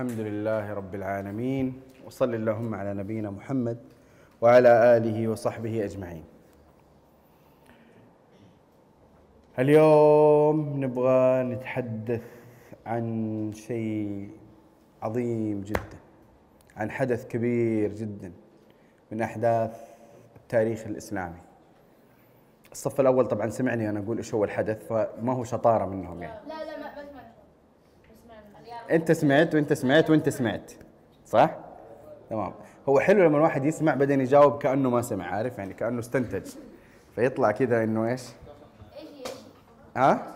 الحمد لله رب العالمين وصل اللهم على نبينا محمد وعلى آله وصحبه أجمعين. اليوم نبغى نتحدث عن شيء عظيم جدا عن حدث كبير جدا من أحداث التاريخ الإسلامي. الصف الأول طبعا سمعني أنا أقول إيش هو الحدث فما هو شطارة منهم يعني. لا لا انت سمعت وانت سمعت وانت سمعت. صح؟ تمام. هو حلو لما الواحد يسمع بعدين يجاوب كأنه ما سمع عارف؟ يعني كأنه استنتج. فيطلع كذا إنه إيش؟ ها؟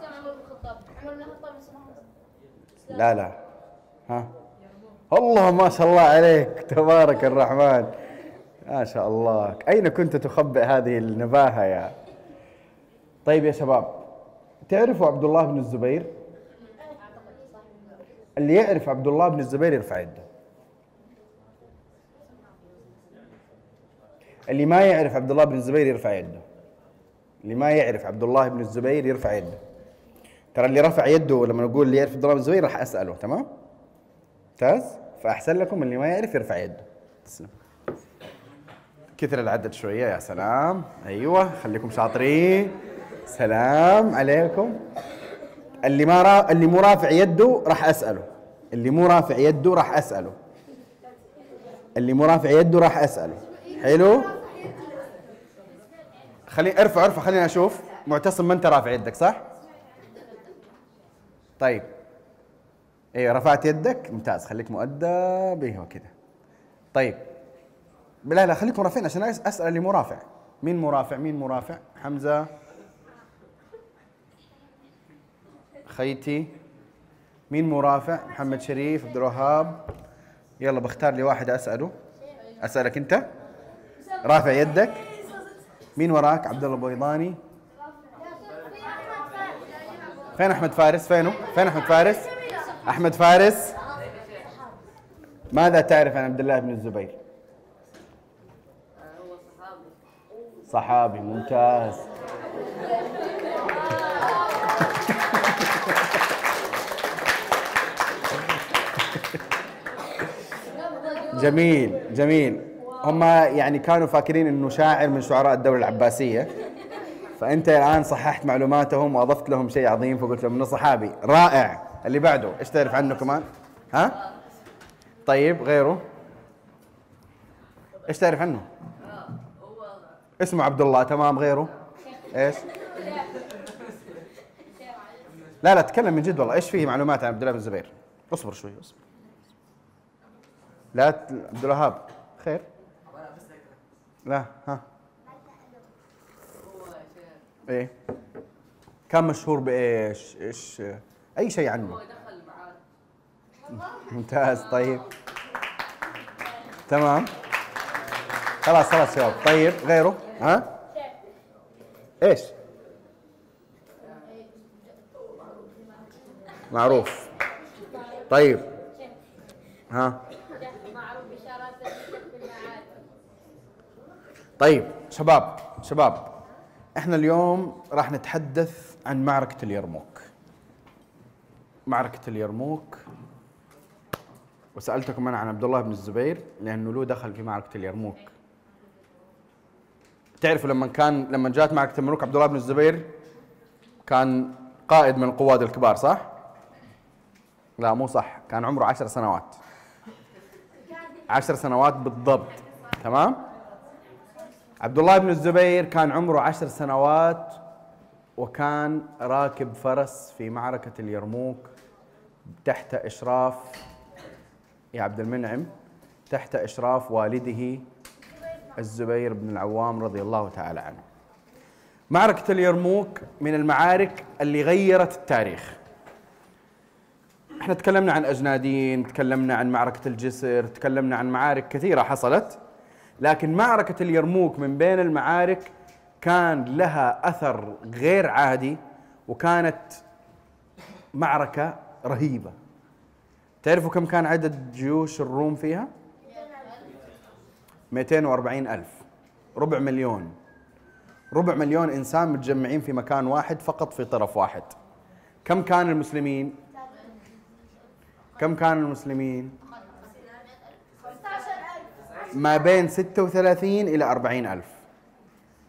لا لا. ها؟ الله ما شاء الله عليك. تبارك الرحمن. ما شاء الله. أين كنت تخبئ هذه النباهة يا؟ طيب يا شباب تعرفوا عبد الله بن الزبير؟ اللي يعرف عبد الله بن الزبير يرفع يده. اللي ما يعرف عبد الله بن الزبير يرفع يده. اللي ما يعرف عبد الله بن الزبير يرفع يده. ترى اللي رفع يده لما نقول اللي يعرف عبد الله بن الزبير راح أسأله تمام؟ ممتاز؟ فأحسن لكم اللي ما يعرف يرفع يده. تسلم. كثر العدد شوية يا سلام. أيوه خليكم شاطرين. سلام عليكم. اللي ما را... اللي مو رافع يده راح أسأله. اللي مو رافع يده راح أسأله. اللي مو رافع يده راح أسأله. حلو؟ خلي ارفع ارفع خليني أشوف. معتصم ما أنت رافع يدك صح؟ طيب. أيوه رفعت يدك؟ ممتاز. خليك مؤدب أيوه كذا طيب. لا لا خليكم رافعين عشان أسأل اللي مو رافع. مين مو رافع؟ مين مو رافع؟ حمزة. خيتي. مين مو رافع؟ محمد شريف عبد الوهاب. يلا بختار لي واحد أسأله. أسألك أنت. رافع يدك. مين وراك؟ عبد الله البيضاني فين أحمد فارس؟ فينه؟ فين أحمد فارس؟ أحمد فارس. ماذا تعرف عن عبد الله بن الزبير؟ صحابي ممتاز. جميل جميل. هم يعني كانوا فاكرين إنه شاعر من شعراء الدولة العباسية. فأنت الآن صححت معلوماتهم وأضفت لهم شيء عظيم فقلت لهم إنه صحابي. رائع. اللي بعده إيش تعرف عنه كمان؟ ها؟ طيب غيره؟ إيش تعرف عنه؟ اسمه عبد الله تمام. غيره؟ إيش؟ لا لا تكلم من جد والله. إيش فيه معلومات عن عبد الله بن الزبير اصبر شوي اصبر. لا. عبد الوهاب. خير. لا ها. إيه. كان مشهور بإيش؟ إيش؟ أي شيء عنه. هو دخل ممتاز طيب. تمام. خلاص خلاص شباب. طيب غيره؟ ها؟ إيش؟ معروف. طيب. ها؟ طيب شباب شباب إحنا اليوم راح نتحدث عن معركة اليرموك. معركة اليرموك وسألتكم أنا عن عبد الله بن الزبير لأنه له دخل في معركة اليرموك. تعرفوا لما كان لما جات معركة اليرموك عبد الله بن الزبير كان قائد من القواد الكبار صح؟ لا مو صح كان عمره عشر سنوات. عشر سنوات بالضبط. تمام؟ عبد الله بن الزبير كان عمره عشر سنوات وكان راكب فرس في معركة اليرموك تحت إشراف يا عبد المنعم تحت إشراف والده الزبير بن العوام رضي الله تعالى عنه. معركة اليرموك من المعارك اللي غيرت التاريخ. إحنا تكلمنا عن أجنادين تكلمنا عن معركة الجسر تكلمنا عن معارك كثيرة حصلت لكن معركة اليرموك من بين المعارك كان لها أثر غير عادي وكانت معركة رهيبة تعرفوا كم كان عدد جيوش الروم فيها؟ 240 ألف ربع مليون ربع مليون إنسان متجمعين في مكان واحد فقط في طرف واحد كم كان المسلمين؟ كم كان المسلمين؟ 15000 ما بين 36 إلى 40 ألف.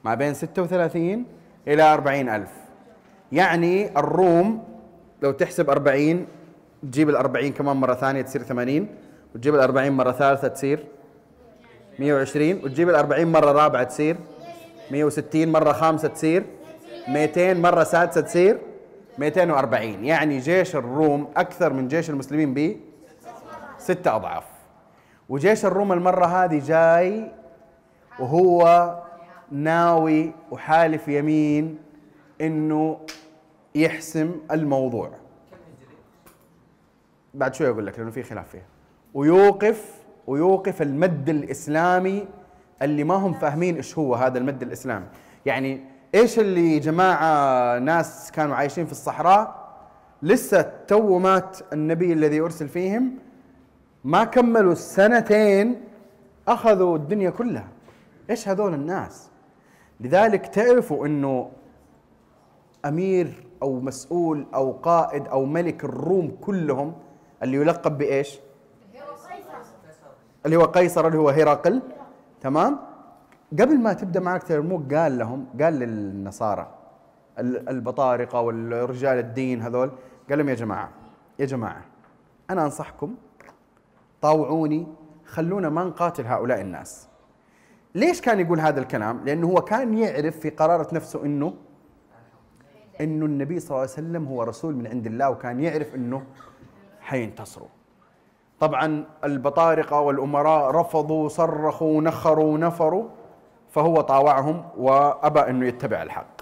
ما بين 36 إلى 40 ألف. يعني الروم لو تحسب 40 تجيب ال 40 كمان مرة ثانية تصير 80 وتجيب ال 40 مرة ثالثة تصير 120 وتجيب ال 40 مرة رابعة تصير 160 مرة خامسة تصير 200 مرة سادسة تصير 240 يعني جيش الروم أكثر من جيش المسلمين ب ستة أضعاف. وجيش الروم المرة هذه جاي وهو ناوي وحالف يمين إنه يحسم الموضوع. بعد شوي أقول لك لأنه في خلاف فيها. ويوقف ويوقف المد الإسلامي اللي ما هم فاهمين إيش هو هذا المد الإسلامي. يعني إيش اللي جماعة ناس كانوا عايشين في الصحراء؟ لسه تو مات النبي الذي أرسل فيهم. ما كملوا السنتين أخذوا الدنيا كلها. إيش هذول الناس؟ لذلك تعرفوا إنه أمير أو مسؤول أو قائد أو ملك الروم كلهم اللي يلقب بإيش؟ اللي هو قيصر. اللي هو هرقل تمام؟ قبل ما تبدأ معك ترموك قال لهم قال للنصارى ال- البطارقة والرجال الدين هذول قال لهم يا جماعة يا جماعة أنا أنصحكم طاوعوني خلونا ما نقاتل هؤلاء الناس. ليش كان يقول هذا الكلام؟ لأنه هو كان يعرف في قرارة نفسه إنه إنه النبي صلى الله عليه وسلم هو رسول من عند الله وكان يعرف إنه حينتصروا. طبعا البطارقة والأمراء رفضوا صرخوا نخروا نفروا. فهو طاوعهم وأبى أنه يتبع الحق.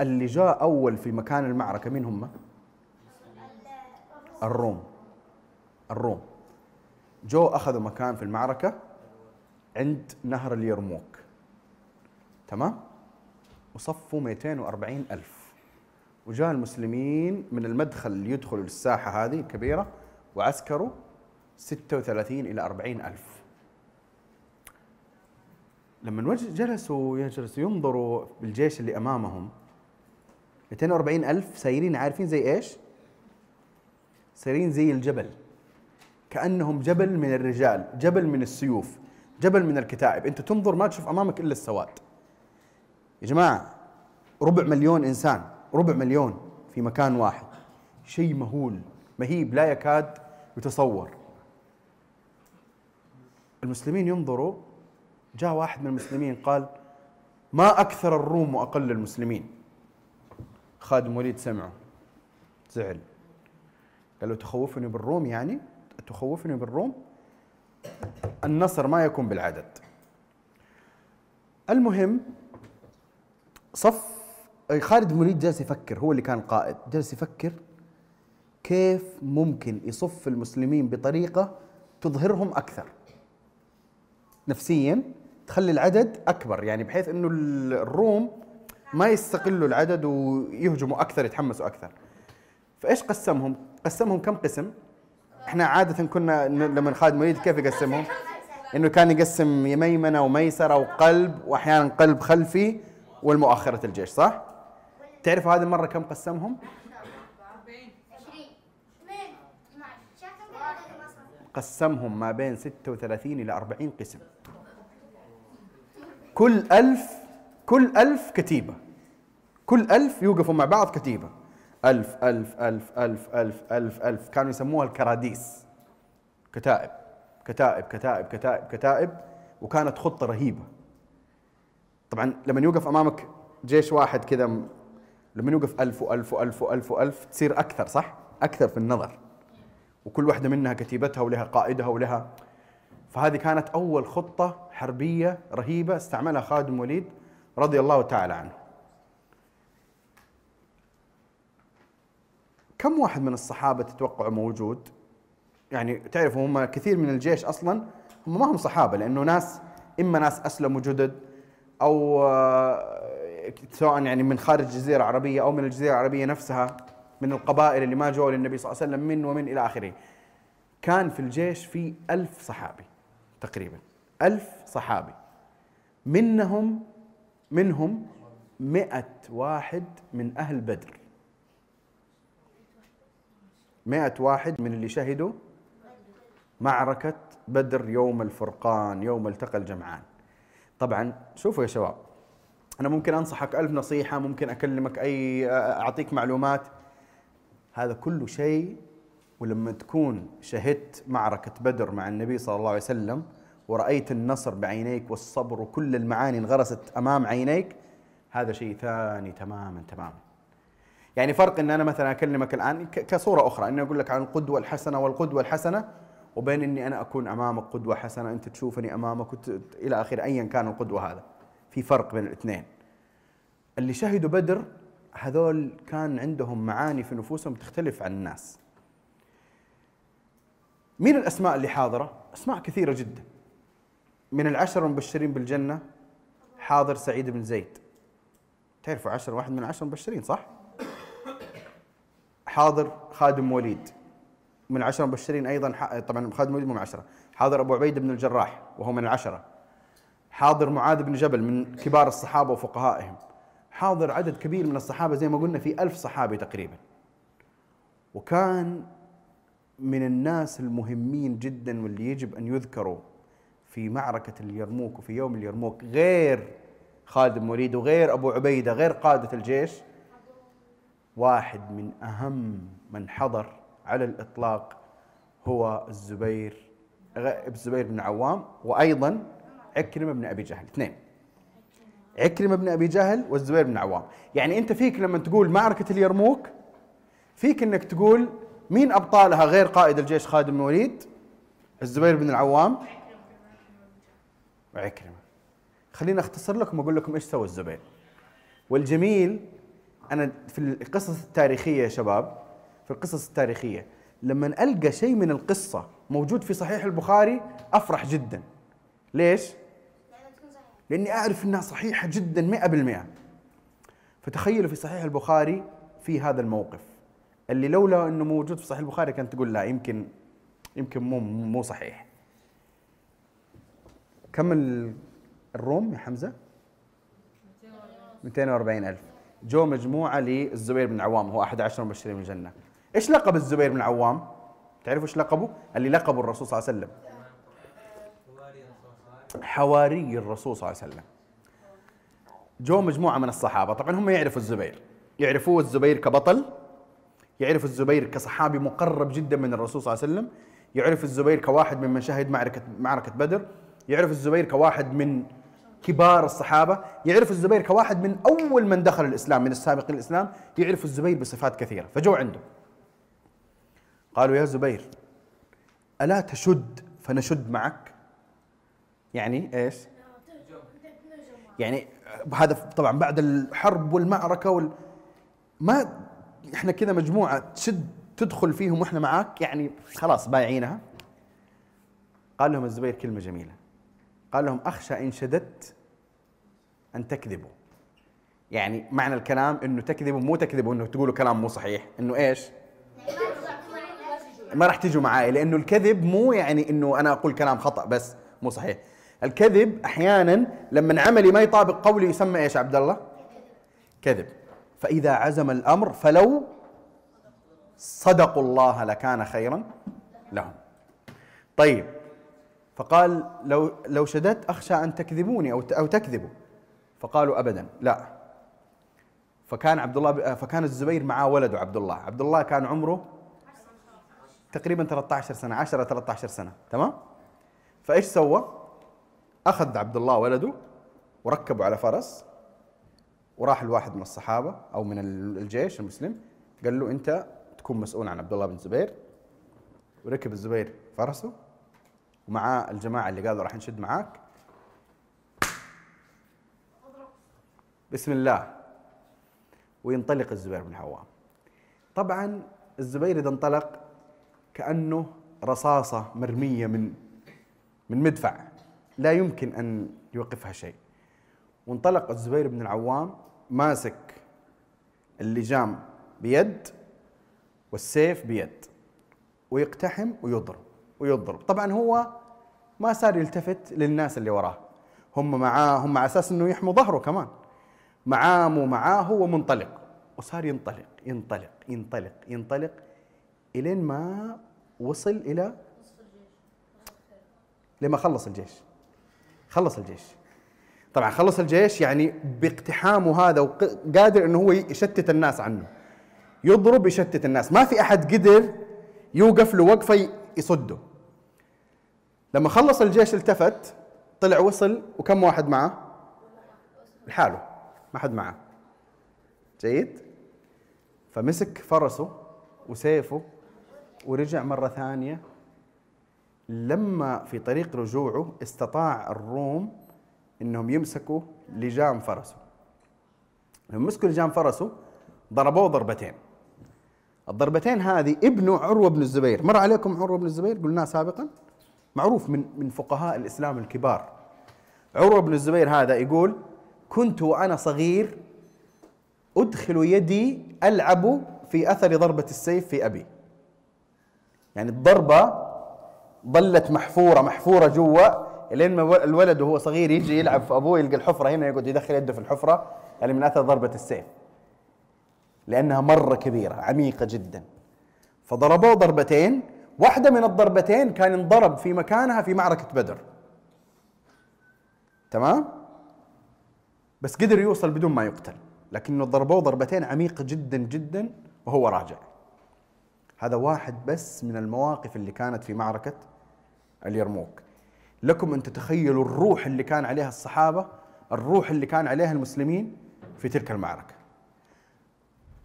اللي جاء أول في مكان المعركة مين هم؟ الروم. الروم. جو أخذوا مكان في المعركة عند نهر اليرموك. تمام؟ وصفوا 240 ألف. وجاء المسلمين من المدخل اللي يدخلوا للساحة هذه الكبيرة وعسكروا 36 إلى 40 ألف. لما جلسوا يجلسوا ينظروا بالجيش اللي أمامهم 240 ألف سايرين عارفين زي إيش؟ سايرين زي الجبل. كأنهم جبل من الرجال جبل من السيوف جبل من الكتائب. أنت تنظر ما تشوف أمامك إلا السواد. يا جماعة ربع مليون إنسان ربع مليون في مكان واحد. شيء مهول مهيب لا يكاد يتصور. المسلمين ينظروا جاء واحد من المسلمين قال ما أكثر الروم وأقل المسلمين؟ خادم وليد سمعه زعل. قال له تخوفني بالروم يعني؟ تخوفني بالروم؟ النصر ما يكون بالعدد. المهم صف خالد وليد جالس يفكر هو اللي كان قائد جالس يفكر كيف ممكن يصف المسلمين بطريقة تظهرهم أكثر نفسيا تخلي العدد أكبر يعني بحيث أنه الروم ما يستقلوا العدد ويهجموا أكثر يتحمسوا أكثر فإيش قسمهم؟ قسمهم كم قسم؟ إحنا عادة كنا لما خالد وليد كيف يقسمهم؟ إنه كان يقسم ميمنة وميسرة وقلب وأحيانا قلب خلفي والمؤخرة الجيش صح؟ تعرف هذه المرة كم قسمهم؟ 20 2 12 شكل قسمهم ما بين 36 إلى 40 قسم كل ألف كل ألف كتيبة. كل ألف يوقفوا مع بعض كتيبة. ألف ألف ألف ألف ألف ألف ألف. كانوا يسموها الكراديس. كتائب كتائب كتائب كتائب كتائب. وكانت خطة رهيبة. طبعا لما يوقف أمامك جيش واحد كذا لما يوقف ألف وألف وألف وألف وألف تصير أكثر صح؟ أكثر في النظر. وكل واحدة منها كتيبتها ولها قائدها ولها فهذه كانت أول خطة حربية رهيبة استعملها خالد بن وليد رضي الله تعالى عنه. كم واحد من الصحابة تتوقعوا موجود؟ يعني تعرفوا هم كثير من الجيش أصلا هم ما هم صحابة لأنه ناس إما ناس أسلموا جدد أو آه، سواء يعني من خارج الجزيرة العربية أو من الجزيرة العربية نفسها من القبائل اللي ما جو للنبي صلى الله عليه وسلم من ومن إلى آخره. كان في الجيش في ألف صحابي. تقريبا. ألف صحابي. منهم منهم مئة واحد من أهل بدر. مئة واحد من اللي شهدوا معركة بدر يوم الفرقان يوم التقى الجمعان. طبعا شوفوا يا شباب أنا ممكن أنصحك ألف نصيحة ممكن أكلمك أي أعطيك معلومات. هذا كله شيء ولما تكون شهدت معركة بدر مع النبي صلى الله عليه وسلم ورأيت النصر بعينيك والصبر وكل المعاني انغرست أمام عينيك هذا شيء ثاني تماما تماما. يعني فرق إن أنا مثلا أكلمك الآن كصورة أخرى إني أقول لك عن القدوة الحسنة والقدوة الحسنة وبين إني أنا أكون أمامك قدوة حسنة أنت تشوفني أمامك. إلى آخره ايا كان القدوة هذا. في فرق بين الاثنين. اللي شهدوا بدر هذول كان عندهم معاني في نفوسهم تختلف عن الناس. مين الأسماء اللي حاضرة؟ أسماء كثيرة جدا. من العشر المبشرين بالجنة حاضر سعيد بن زيد. تعرفوا عشر واحد من العشر المبشرين صح؟ حاضر خادم وليد. من العشرة المبشرين أيضا طبعا خادم وليد من العشرة. حاضر أبو عبيدة بن الجراح وهو من العشرة. حاضر معاذ بن جبل من كبار الصحابة وفقهائهم. حاضر عدد كبير من الصحابة زي ما قلنا في ألف صحابي تقريبا. وكان من الناس المهمين جدا واللي يجب أن يذكروا في معركة اليرموك وفي يوم اليرموك غير خادم وليد وغير أبو عبيدة غير قادة الجيش واحد من أهم من حضر على الإطلاق هو الزبير الزبير بن عوام وأيضا عكرمة بن أبي جهل اثنين. عكرمة بن أبي جهل والزبير بن عوام. يعني أنت فيك لما تقول معركة اليرموك فيك أنك تقول مين أبطالها غير قائد الجيش خالد بن الوليد؟ الزبير بن العوام. وعكرمة خليني أختصر لكم وأقول لكم إيش سوى الزبير. والجميل أنا في القصص التاريخية يا شباب في القصص التاريخية لما ألقى شيء من القصة موجود في صحيح البخاري أفرح جدا. ليش؟ لأني أعرف إنها صحيحة جدا 100% فتخيلوا في صحيح البخاري في هذا الموقف. اللي لولا إنه موجود في صحيح البخاري كانت تقول لا يمكن يمكن مو مو صحيح. كم ال- الروم يا حمزة؟ 240 ألف. جو مجموعة للزبير بن عوام هو أحد عشر مبشرين من الجنة إيش لقب الزبير بن عوام؟ تعرفوا إيش لقبه؟ اللي لقبه الرسول صلى الله عليه وسلم. حواري الرسول صلى الله عليه وسلم. جو مجموعة من الصحابة طبعا هم يعرفوا الزبير. يعرفوه الزبير كبطل يعرف الزبير كصحابي مقرب جدا من الرسول صلى الله عليه وسلم يعرف الزبير كواحد ممن شهد معركة معركة بدر يعرف الزبير كواحد من كبار الصحابة يعرف الزبير كواحد من أول من دخل الإسلام من السابقين الإسلام يعرف الزبير بصفات كثيرة. فجو عنده. قالوا يا زبير ألا تشد فنشد معك؟ يعني إيش؟ يعني هذا طبعا بعد الحرب والمعركة وال ما إحنا كذا مجموعة تشد تدخل فيهم وإحنا معاك يعني خلاص بايعينها. قال لهم الزبير كلمة جميلة. قال لهم أخشى إن شددت أن تكذبوا. يعني معنى الكلام إنه تكذبوا مو تكذبوا إنه تقولوا كلام مو صحيح. إنه إيش؟ ما راح تجوا معاي لأنه الكذب مو يعني إنه أنا أقول كلام خطأ بس مو صحيح. الكذب أحيانا لما عملي ما يطابق قولي يسمى إيش عبد الله؟ كذب. فإذا عزم الأمر فلو صدقوا الله لكان خيرا لهم. طيب فقال لو لو شددت أخشى أن تكذبوني أو أو تكذبوا. فقالوا ابدا لا. فكان عبد الله فكان الزبير معاه ولده عبد الله. عبد الله كان عمره تقريبا 13 سنة 10 13 سنة. تمام؟ فإيش سوى؟ أخذ عبد الله ولده وركبه على فرس وراح الواحد من الصحابة أو من ال- الجيش المسلم قال له أنت تكون مسؤول عن عبد الله بن الزبير وركب الزبير فرسه ومعاه الجماعة اللي قالوا راح نشد معاك. بسم الله. وينطلق الزبير بن عوام طبعا الزبير إذا انطلق كأنه رصاصة مرمية من من مدفع. لا يمكن أن يوقفها شيء. وانطلق الزبير بن العوام ماسك اللجام بيد والسيف بيد ويقتحم ويضرب ويضرب. طبعا هو ما صار يلتفت للناس اللي وراه. هم معاه هم على أساس إنه يحموا ظهره كمان. معاه مو معاه هو منطلق. وصار ينطلق ينطلق ينطلق ينطلق إلين ما وصل إلى لما خلص الجيش. خلص الجيش. طبعا خلص الجيش يعني باقتحامه هذا وقادر إنه هو يشتت الناس عنه. يضرب يشتت الناس. ما في أحد قدر يوقف له وقفة يصده. لما خلص الجيش التفت طلع وصل وكم واحد معه؟ لحاله. ما حد معه. جيد؟ فمسك فرسه وسيفه ورجع مرة ثانية. لما في طريق رجوعه استطاع الروم إنهم يمسكوا لجام فرسه. لما مسكوا لجام فرسه ضربوه ضربتين. الضربتين هذه ابنه عروة بن الزبير. مر عليكم عروة بن الزبير؟ قلناه سابقا. معروف من من فقهاء الإسلام الكبار. عروة بن الزبير هذا يقول كنت وأنا صغير أدخل يدي ألعب في أثر ضربة السيف في أبي. يعني الضربة ظلت محفورة محفورة جوا. لين ما الولد وهو صغير يجي يلعب في أبوه يلقى الحفرة هنا يقعد يدخل يده في الحفرة يعني من أثر ضربة السيف. لأنها مرة كبيرة عميقة جدا. فضربوه ضربتين. واحدة من الضربتين كان انضرب في مكانها في معركة بدر. تمام؟ بس قدر يوصل بدون ما يقتل. لكنه ضربوه ضربتين عميقة جدا جدا وهو راجع. هذا واحد بس من المواقف اللي كانت في معركة اليرموك. لكم أن تتخيلوا الروح اللي كان عليها الصحابة الروح اللي كان عليها المسلمين في تلك المعركة.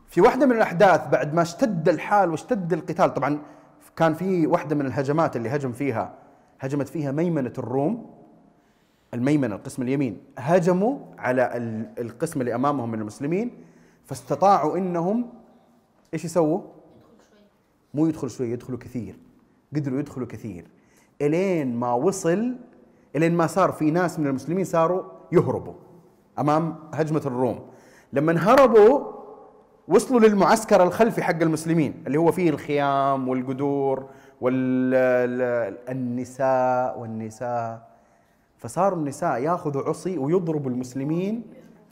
في واحدة من الأحداث بعد ما اشتد الحال واشتد القتال طبعا كان في واحدة من الهجمات اللي هجم فيها هجمت فيها ميمنة الروم. الميمنة القسم اليمين هجموا على القسم اللي أمامهم من المسلمين فاستطاعوا إنهم إيش يسووا؟ مو يدخلوا شوي يدخلوا كثير. قدروا يدخلوا كثير. إلين ما وصل إلين ما صار في ناس من المسلمين صاروا يهربوا أمام هجمة الروم. لما هربوا وصلوا للمعسكر الخلفي حق المسلمين اللي هو فيه الخيام والقدور والنساء والنساء. فصاروا النساء ياخذوا عصي ويضربوا المسلمين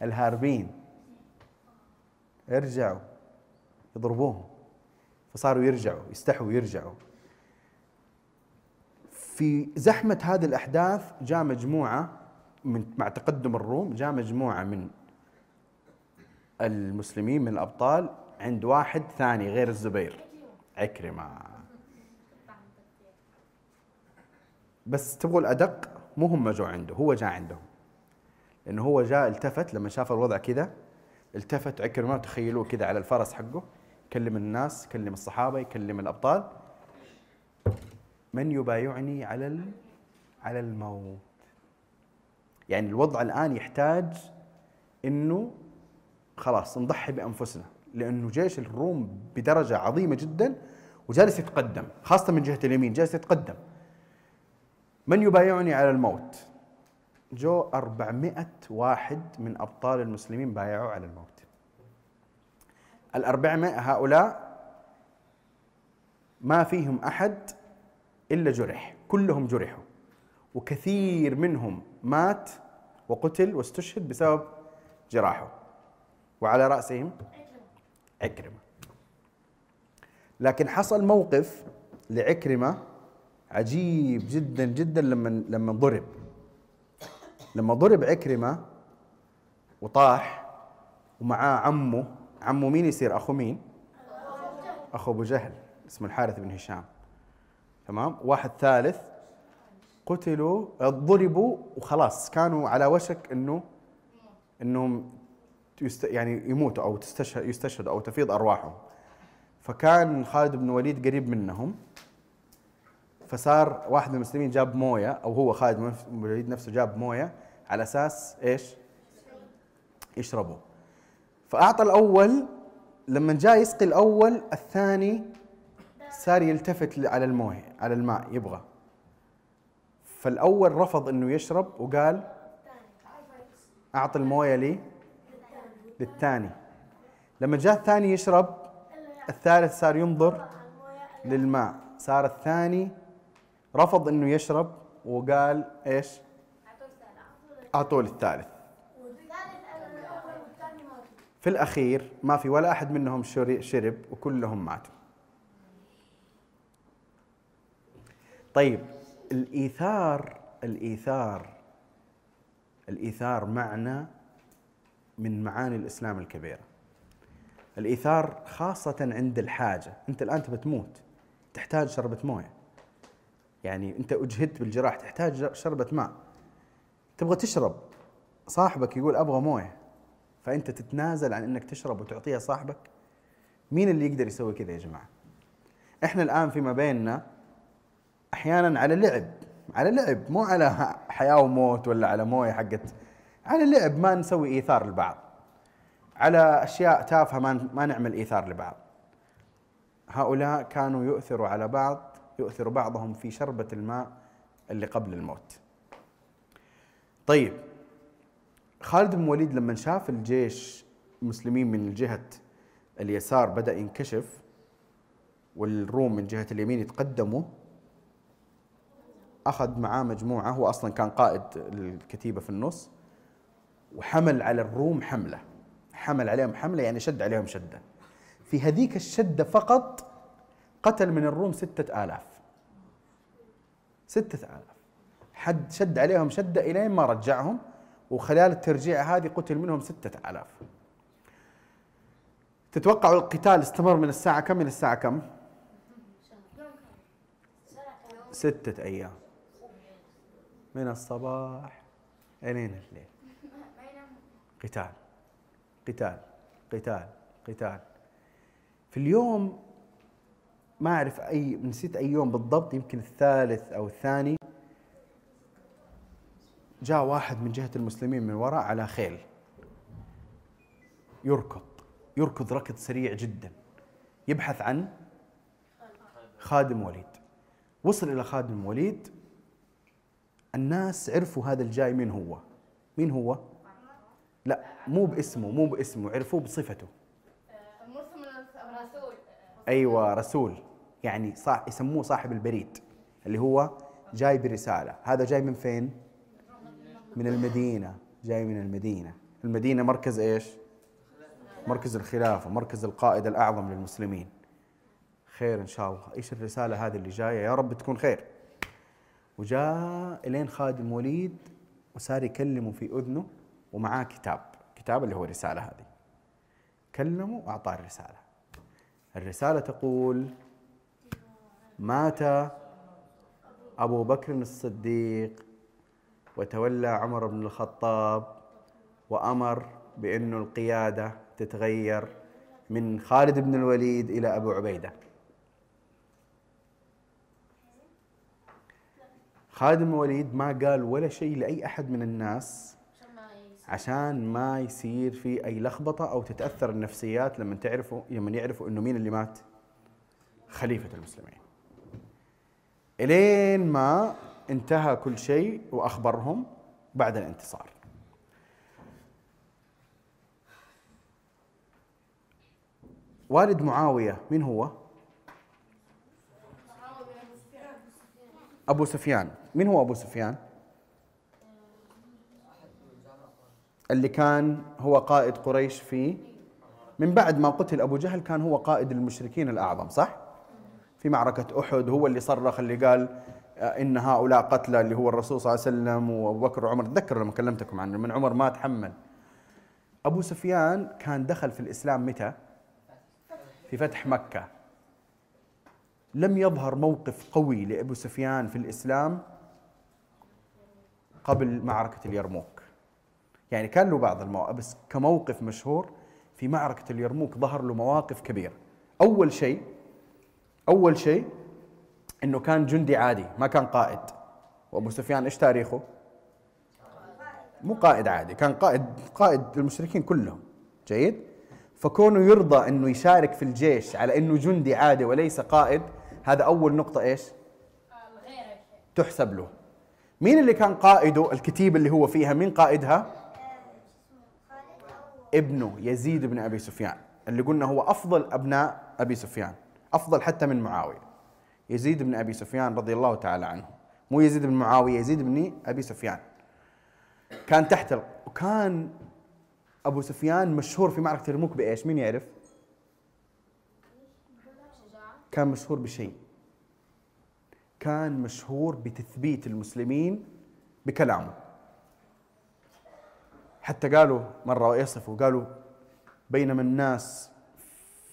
الهاربين. ارجعوا يضربوهم. فصاروا يرجعوا يستحوا يرجعوا. في زحمة هذه الأحداث جاء مجموعة من مع تقدم الروم جاء مجموعة من المسلمين من الأبطال عند واحد ثاني غير الزبير. عكرمة. بس تبغوا الأدق؟ مو هم جو عنده هو جاء عندهم. لأنه هو جاء التفت لما شاف الوضع كذا التفت عكرمة تخيلوه كذا على الفرس حقه يكلم الناس يكلم الصحابة يكلم الأبطال. من يبايعني على على الموت. يعني الوضع الآن يحتاج أنه خلاص نضحي بأنفسنا لأنه جيش الروم بدرجة عظيمة جدا وجالس يتقدم خاصة من جهة اليمين جالس يتقدم. من يبايعني على الموت؟ جو أربعمائة واحد من أبطال المسلمين بايعوا على الموت. الأربعمائة هؤلاء ما فيهم أحد إلا جرح كلهم جرحوا. وكثير منهم مات وقتل واستشهد بسبب جراحه. وعلى رأسهم عكرمة. لكن حصل موقف لعكرمة عجيب جدا جدا لما لما ضرب. لما ضرب عكرمة وطاح ومعاه عمه عمه مين يصير؟ أخو مين؟ أخو أبو جهل اسمه الحارث بن هشام. تمام؟ واحد ثالث قتلوا ضربوا وخلاص. كانوا على وشك انه إنهم يعني يموتوا أو تستشهد يستشهدوا أو تفيض أرواحهم. فكان خالد بن الوليد قريب منهم. فصار واحد من المسلمين جاب موية أو هو خالد بن الوليد نفسه جاب موية على أساس إيش؟ يشربوا. فأعطى الأول لما جاء يسقي الأول الثاني صار يلتفت على المويه على الماء يبغى. فالأول رفض إنه يشرب وقال أعطي الموية لي للثاني. لما جاء الثاني يشرب الثالث صار ينظر للماء. صار الثاني رفض إنه يشرب وقال إيش؟ أعطوه للثالث. في الأخير ما في ولا أحد منهم شرب وكلهم ماتوا. طيب الإيثار الإيثار الإيثار معنى من معاني الإسلام الكبيرة. الإيثار خاصة عند الحاجة أنت الآن تبى تموت تحتاج شربة موية. يعني أنت أجهدت بالجراح تحتاج شربة ماء. تبغى تشرب صاحبك يقول أبغى موية. فأنت تتنازل عن إنك تشرب وتعطيها صاحبك. مين اللي يقدر يسوي كذا يا جماعة؟ إحنا الآن فيما بيننا أحيانا على لعب على لعب مو على حياة وموت ولا على موية حقت على لعب ما نسوي إيثار لبعض. على أشياء تافهة ما ما نعمل إيثار لبعض. هؤلاء كانوا يؤثروا على بعض يؤثر بعضهم في شربة الماء اللي قبل الموت. طيب خالد بن وليد لما شاف الجيش المسلمين من جهة اليسار بدأ ينكشف والروم من جهة اليمين يتقدموا أخذ معاه مجموعة هو أصلا كان قائد الكتيبة في النص وحمل على الروم حملة حمل عليهم حملة يعني شد عليهم شدة. في هذيك الشدة فقط قتل من الروم ستة آلاف. ستة آلاف. حد شد عليهم شدة إلين ما رجعهم وخلال الترجيع هذه قتل منهم ستة آلاف. تتوقعوا القتال استمر من الساعة كم إلى الساعة كم؟ ستة أيام. من الصباح إلين الليل. قتال. قتال. قتال. قتال. في اليوم ما أعرف أي نسيت أي يوم بالضبط يمكن الثالث أو الثاني. جاء واحد من جهة المسلمين من وراء على خيل. يركض. يركض ركض سريع جدا. يبحث عن خادم وليد. وصل إلى خادم وليد. الناس عرفوا هذا الجاي مين هو. مين هو؟ لا مو باسمه مو باسمه عرفوه بصفته. الرسول أيوه رسول. يعني صح يسموه صاحب البريد اللي هو جاي برسالة. هذا جاي من فين؟ من المدينة جاي من المدينة. المدينة مركز إيش؟ مركز الخلافة مركز القائد الأعظم للمسلمين. خير إن شاء الله. إيش الرسالة هذه اللي جاية؟ يا رب تكون خير. وجاء إلين خادم وليد وصار يكلمه في أذنه ومعاه كتاب كتاب اللي هو الرسالة هذه. كلمه وأعطاه الرسالة. الرسالة تقول مات أبو بكر الصديق وتولى عمر بن الخطاب وأمر بانه القيادة تتغير من خالد بن الوليد إلى أبو عبيدة. خالد بن الوليد ما قال ولا شيء لأي أحد من الناس عشان ما يصير في أي لخبطة أو تتأثر النفسيات لما تعرفوا لما يعرفوا إنه مين اللي مات؟ خليفة المسلمين. إلين ما انتهى كل شيء وأخبرهم بعد الانتصار. والد معاوية مين هو؟ أبو سفيان. مين هو أبو سفيان؟ اللي كان هو قائد قريش في من بعد ما قتل أبو جهل كان هو قائد المشركين الأعظم صح؟ في معركة أحد هو اللي صرخ اللي قال آه، إن هؤلاء قتلى اللي هو الرسول صلى الله عليه وسلم وابو بكر وعمر. تذكروا لما كلمتكم عنه من عمر ما تحمل. أبو سفيان كان دخل في الإسلام متى؟ في فتح مكة. لم يظهر موقف قوي لأبو سفيان في الإسلام قبل معركة اليرموك يعني كان له بعض المواقف بس كموقف مشهور في معركة اليرموك ظهر له مواقف كبيرة أول شيء أول شيء إنه كان جندي عادي ما كان قائد وأبو سفيان إيش تاريخه؟ مو قائد عادي كان قائد قائد المشركين كلهم جيد؟ فكونه يرضى إنه يشارك في الجيش على إنه جندي عادي وليس قائد هذا أول نقطة إيش؟ تحسب له مين اللي كان قائده الكتيبة اللي هو فيها؟ مين قائدها؟ ابنه يزيد بن أبي سفيان اللي قلنا هو أفضل أبناء أبي سفيان أفضل حتى من معاوية. يزيد بن أبي سفيان رضي الله تعالى عنه. مو يزيد بن معاوية يزيد بن أبي سفيان. كان تحت. وكان أبو سفيان مشهور في معركة اليرموك بإيش؟ مين يعرف؟ كان مشهور بشيء. كان مشهور بتثبيت المسلمين بكلامه. حتى قالوا مرة يصفوا قالوا بينما الناس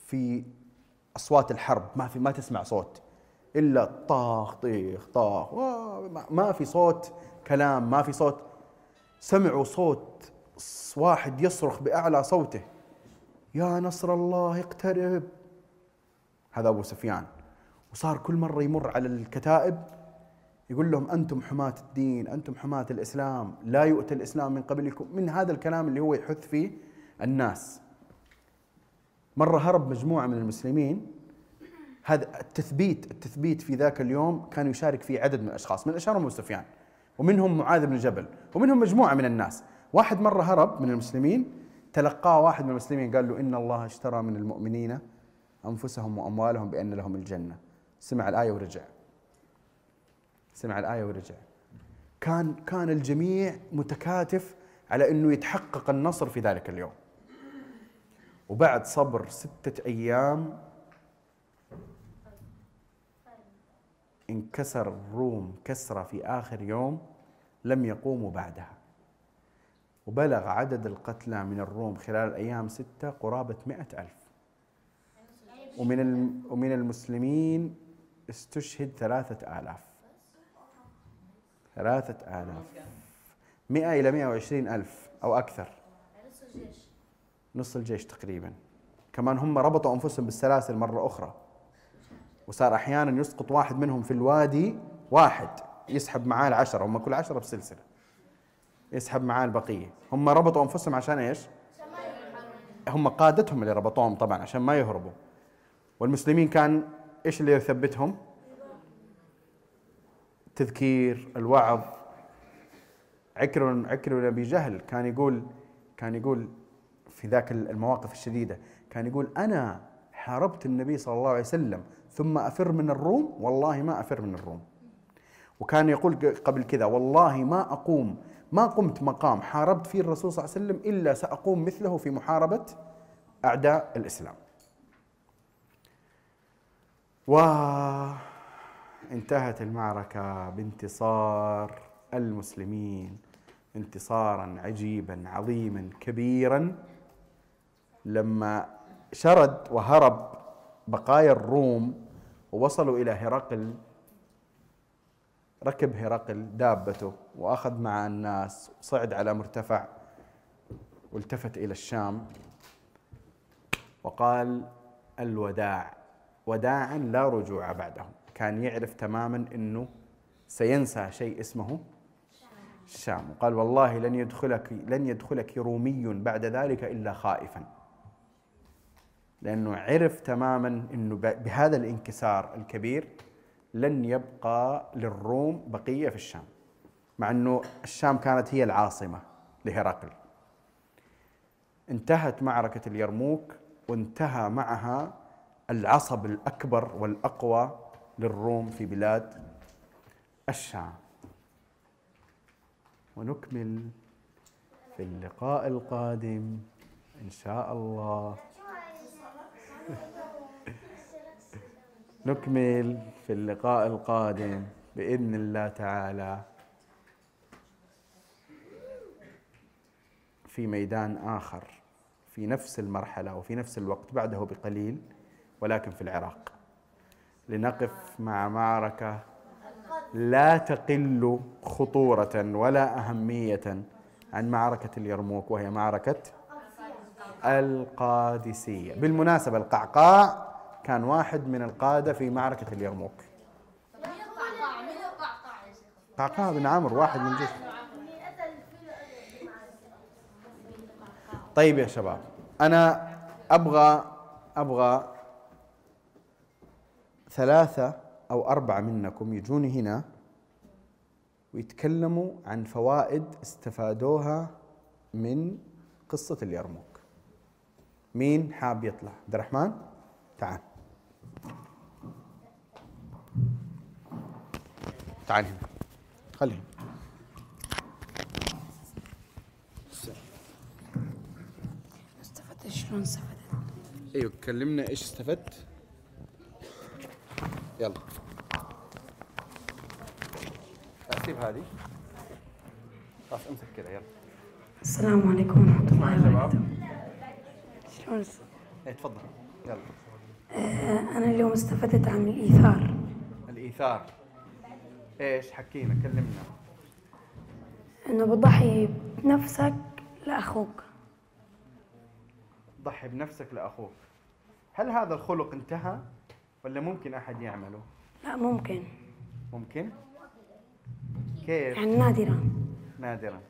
في أصوات الحرب ما في ما تسمع صوت إلا طاخ طيخ طاخ ما في صوت كلام ما في صوت. سمعوا صوت واحد يصرخ بأعلى صوته يا نصر الله اقترب. هذا أبو سفيان. وصار كل مرة يمر على الكتائب يقول لهم أنتم حماة الدين أنتم حماة الإسلام لا يؤتى الإسلام من قبلكم من هذا الكلام اللي هو يحث فيه الناس. مرة هرب مجموعة من المسلمين. هذا التثبيت التثبيت في ذاك اليوم كان يشارك فيه عدد من الأشخاص من أشهرهم أبو سفيان ومنهم معاذ بن جبل ومنهم مجموعة من الناس. واحد مرة هرب من المسلمين تلقاه واحد من المسلمين قال له إن الله اشترى من المؤمنين أنفسهم وأموالهم بأن لهم الجنة. سمع الآية ورجع. سمع الآية ورجع. كان كان الجميع متكاتف على أنه يتحقق النصر في ذلك اليوم. وبعد صبر ستة أيام انكسر الروم كسرة في آخر يوم لم يقوموا بعدها. وبلغ عدد القتلى من الروم خلال الأيام ستة قرابة مئة ألف. ومن ومن المسلمين استشهد ثلاثة آلاف. ثلاثة آلاف. مئة إلى مئة وعشرين ألف أو أكثر. نص الجيش تقريبا. كمان هم ربطوا أنفسهم بالسلاسل مرة أخرى. وصار أحيانا يسقط واحد منهم في الوادي واحد. يسحب معاه العشرة. هم كل عشرة بسلسلة. يسحب معاه البقية. هم ربطوا أنفسهم عشان إيش؟ هم قادتهم اللي ربطوهم طبعا عشان ما يهربوا. والمسلمين كان إيش اللي يثبتهم؟ التذكير الوعظ. عكر عكر بن أبي جهل كان يقول كان يقول في ذاك المواقف الشديدة كان يقول أنا حاربت النبي صلى الله عليه وسلم ثم أفر من الروم؟ والله ما أفر من الروم. وكان يقول قبل كذا والله ما أقوم ما قمت مقام حاربت فيه الرسول صلى الله عليه وسلم إلا سأقوم مثله في محاربة أعداء الإسلام. وانتهت المعركة بانتصار المسلمين انتصارا عجيبا عظيما كبيرا. لما شرد وهرب بقايا الروم ووصلوا إلى هرقل ركب هرقل دابته وأخذ مع الناس صعد على مرتفع والتفت إلى الشام وقال الوداع. وداعا لا رجوع بعده كان يعرف تماما إنه سينسى شيء اسمه الشام وقال والله لن يدخلك لن يدخلك رومي بعد ذلك إلا خائفا. لأنه عرف تماما إنه ب- بهذا الانكسار الكبير لن يبقى للروم بقية في الشام. مع إنه الشام كانت هي العاصمة لهرقل. انتهت معركة اليرموك وانتهى معها العصب الأكبر والأقوى للروم في بلاد الشام. ونكمل في اللقاء القادم إن شاء الله. نكمل في اللقاء القادم بإذن الله تعالى في ميدان آخر في نفس المرحلة وفي نفس الوقت بعده بقليل. ولكن في العراق. لنقف مع معركة لا تقل خطورة ولا أهمية عن معركة اليرموك وهي معركة القادسية. بالمناسبة القعقاع كان واحد من القادة في معركة اليرموك؟ قعقاع بن عمرو واحد من جيش. طيب يا شباب أنا أبغى أبغى ثلاثة أو أربعة منكم يجوني هنا ويتكلموا عن فوائد استفادوها من قصة اليرموك. مين حاب يطلع؟ عبد الرحمن؟ تعال. تعال هنا. خلي هنا. استفدت؟ شلون استفدت؟ أيوه كلمنا إيش استفدت؟ يلا. أسيب هذه. خلاص امسك كذا يلا. السلام عليكم ورحمة الله. وبركاته. شلون؟ إيه تفضل. يلا. آه، أنا اليوم استفدت عن الإيثار. الإيثار. إيش؟ حكينا كلمنا. إنه بتضحي بنفسك لأخوك. ضحي بنفسك لأخوك. هل هذا الخلق انتهى؟ ولا ممكن أحد يعمله؟ لا ممكن. ممكن؟ كيف؟ يعني نادرا نادرا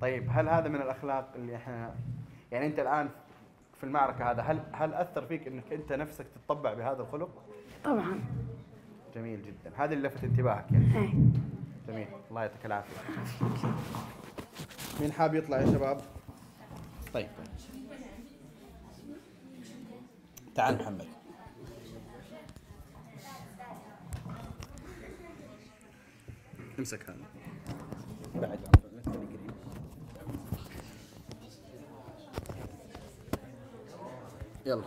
طيب هل هذا من الأخلاق اللي إحنا يعني أنت الآن في المعركة هذا هل هل أثر فيك إنك أنت نفسك تتطبع بهذا الخلق؟ طبعا. جميل جدا. هذا اللي لفت انتباهك يعني. إيه. جميل. الله يعطيك العافية. مين حاب يطلع يا شباب؟ طيب. تعال محمد. امسك هذا بعد. يلا.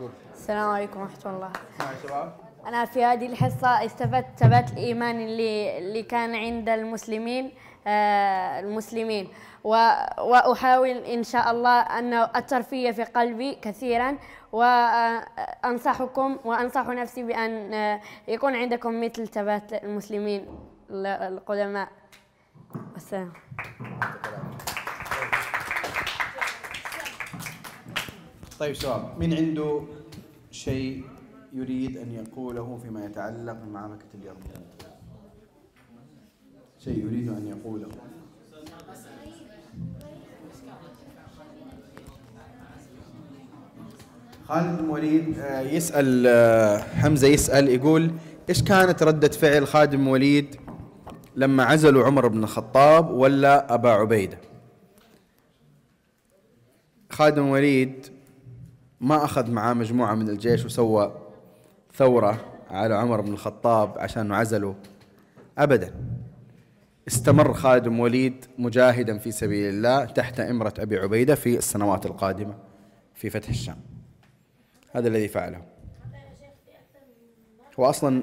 قول السلام عليكم ورحمة الله. يا شباب. أنا في هذه الحصة استفدت ثبات الإيمان اللي اللي كان عند المسلمين آه، المسلمين. و- وأحاول إن شاء الله أن الترفيه في قلبي كثيرا وأنصحكم وأنصح نفسي بأن آه، يكون عندكم مثل ثبات المسلمين. ال- القدماء. والسلام طيب شباب مين عنده شيء يريد أن يقوله فيما يتعلق بمعركة اليرموك؟ شيء يريد أن يقوله. خالد بن وليد آه، يسأل آه، حمزة يسأل يقول إيش كانت ردة فعل خالد بن وليد؟ لما عزلوا عمر بن الخطاب ولا أبا عبيدة. خالد بن وليد ما أخذ معاه مجموعة من الجيش وسوى ثورة على عمر بن الخطاب عشان عزله أبدا. استمر خالد بن وليد مجاهدا في سبيل الله تحت إمرة أبي عبيدة في السنوات القادمة في فتح الشام. هذا الذي فعله. هو أصلا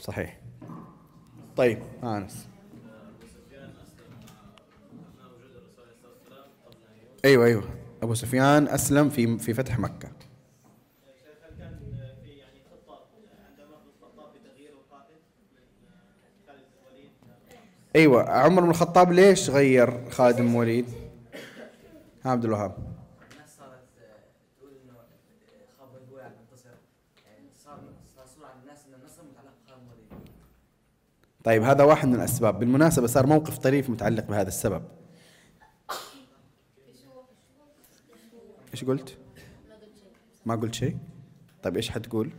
صحيح. طيب أنس. أيوه أيوه. أبو سفيان أسلم في في فتح مكة. أيوه عمر بن الخطاب ليش غير خالد بن وليد؟ عبد الوهاب الناس صارت تقول انه خاب القوي على المنتصر يعني صار صار صورة عند الناس ان النصر متعلق بخالد وليد طيب هذا واحد من الأسباب. بالمناسبة صار موقف طريف متعلق بهذا السبب. إيش قلت؟ ما قلت شيء. طيب إيش حتقول؟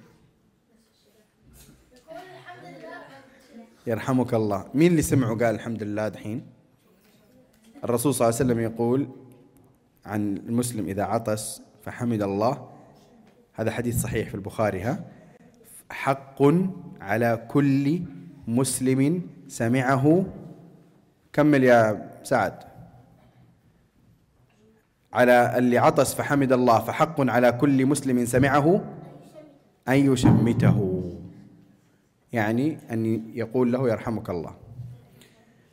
يرحمك الله. مين اللي سمعه قال الحمد لله دحين؟ الرسول صلى الله عليه وسلم يقول عن المسلم إذا عطس فحمد الله. هذا حديث صحيح في البخاري ها؟ حق على كل مسلم سمعه. كمل يا سعد. على اللي عطس فحمد الله فحق على كل مسلم سمعه أن يشمته. يعني أن يقول له يرحمك الله.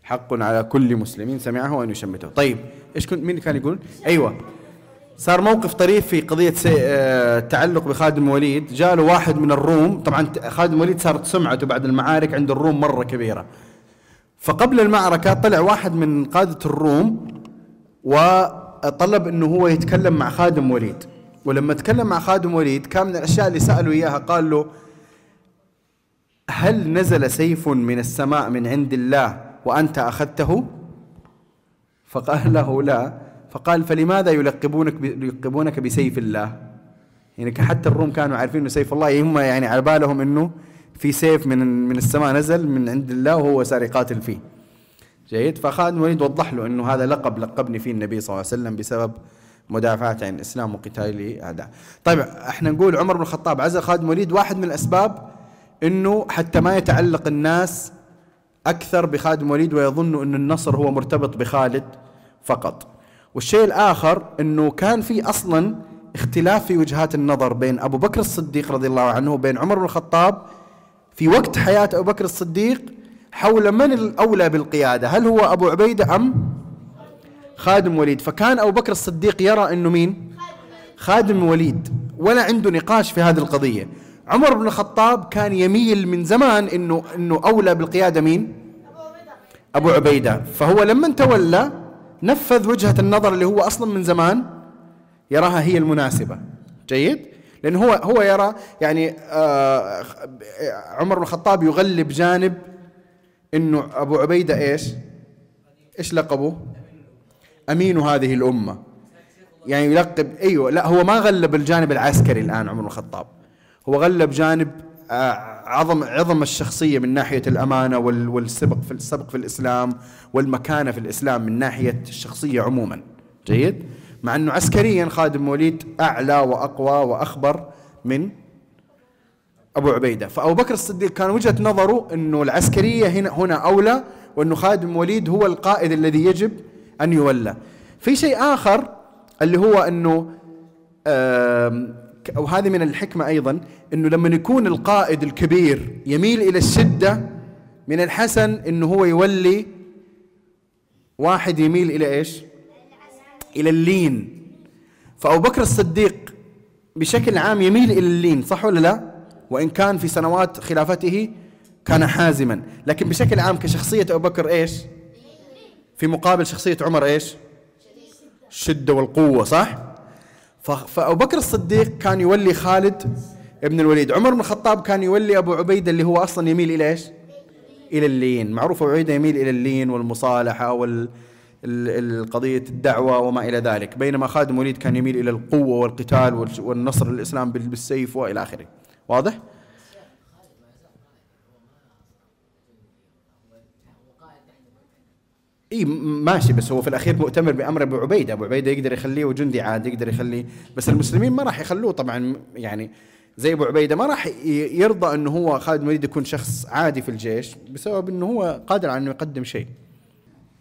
حق على كل مسلم سمعه أن يشمته. طيب إيش كنت مين كان يقول؟ أيوة. صار موقف طريف في قضية سي... آه، التعلق بخالد بن وليد. جاء له واحد من الروم. طبعا بن وليد صارت سمعته بعد المعارك عند الروم مرة كبيرة. فقبل المعركة طلع واحد من قادة الروم وطلب إنه هو يتكلم مع خادم وليد. ولما تكلم مع خادم وليد كان من الأشياء اللي سألوا إياها قال له هل نزل سيف من السماء من عند الله وأنت أخذته؟ فقال له لا. فقال فلماذا يلقبونك يلقبونك بسيف الله؟ يعني حتى الروم كانوا عارفين إنه سيف الله هم يعني على بالهم إنه في سيف من من السماء نزل من عند الله وهو صار يقاتل فيه. جيد فخالد بن الوليد وضح له إنه هذا لقب لقبني فيه النبي صلى الله عليه وسلم بسبب مدافعته عن الإسلام وقتاله اعداء. طيب إحنا نقول عمر بن الخطاب عزل خالد بن الوليد واحد من الأسباب إنه حتى ما يتعلق الناس أكثر بخالد بن الوليد ويظنوا انه النصر هو مرتبط بخالد فقط. والشيء الآخر إنه كان في أصلا اختلاف في وجهات النظر بين أبو بكر الصديق رضي الله عنه وبين عمر بن الخطاب في وقت حياة أبو بكر الصديق حول من الأولى بالقيادة هل هو أبو عبيدة أم خادم وليد؟ فكان أبو بكر الصديق يرى إنه مين؟ خادم وليد ولا عنده نقاش في هذه القضية. عمر بن الخطاب كان يميل من زمان إنه إنه أولى بالقيادة مين؟ أبو عبيدة. فهو لما تولى نفذ وجهة النظر اللي هو أصلا من زمان يراها هي المناسبة. جيد؟ لأن هو هو يرى يعني آه عمر بن الخطاب يغلب جانب إنه أبو عبيدة إيش؟ إيش لقبه؟ أمين هذه الأمة. يعني يلقب أيوه لا هو ما غلب الجانب العسكري الآن عمر بن الخطاب. هو غلب جانب آه، عظم عظم الشخصية من ناحية الأمانة وال- والسبق في السبق في الإسلام والمكانة في الإسلام من ناحية الشخصية عموما. جيد؟ مع أنه عسكريا خادم وليد أعلى وأقوى وأخبر من أبو عبيدة. فأبو بكر الصديق كان وجهة نظره أنه العسكرية هنا هنا أولى وأنه خادم وليد هو القائد الذي يجب أن يولى. في شيء آخر اللي هو أنه أو هذه من الحكمة أيضا إنه لما يكون القائد الكبير يميل إلى الشدة من الحسن إنه هو يولي واحد يميل إلى إيش؟ إلى اللين فأبو بكر الصديق بشكل عام يميل إلى اللين صح ولا لا؟ وإن كان في سنوات خلافته كان حازما لكن بشكل عام كشخصية أبو بكر إيش؟ في مقابل شخصية عمر إيش؟ الشده والقوة صح؟ ف- فابو بكر الصديق كان يولي خالد ابن الوليد. عمر بن الخطاب كان يولي أبو عبيده اللي هو أصلا يميل إلى إيش؟ إلى اللين. معروف أبو عبيده يميل إلى اللين والمصالحة وال الدعوة وما إلى ذلك. بينما خادم الوليد كان يميل إلى القوة والقتال والنصر للإسلام بال- بالسيف وإلى آخره. واضح؟ اي ماشي بس هو في الأخير مؤتمر بأمر أبو عبيدة، أبو عبيدة يقدر يخليه جندي عادي يقدر يخليه بس المسلمين ما راح يخلوه طبعا يعني زي أبو عبيدة ما راح يرضى إنه هو خالد الوليد يكون شخص عادي في الجيش بسبب إنه هو قادر على إنه يقدم شيء.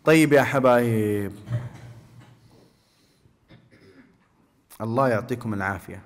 طيب يا حبايب الله يعطيكم العافية.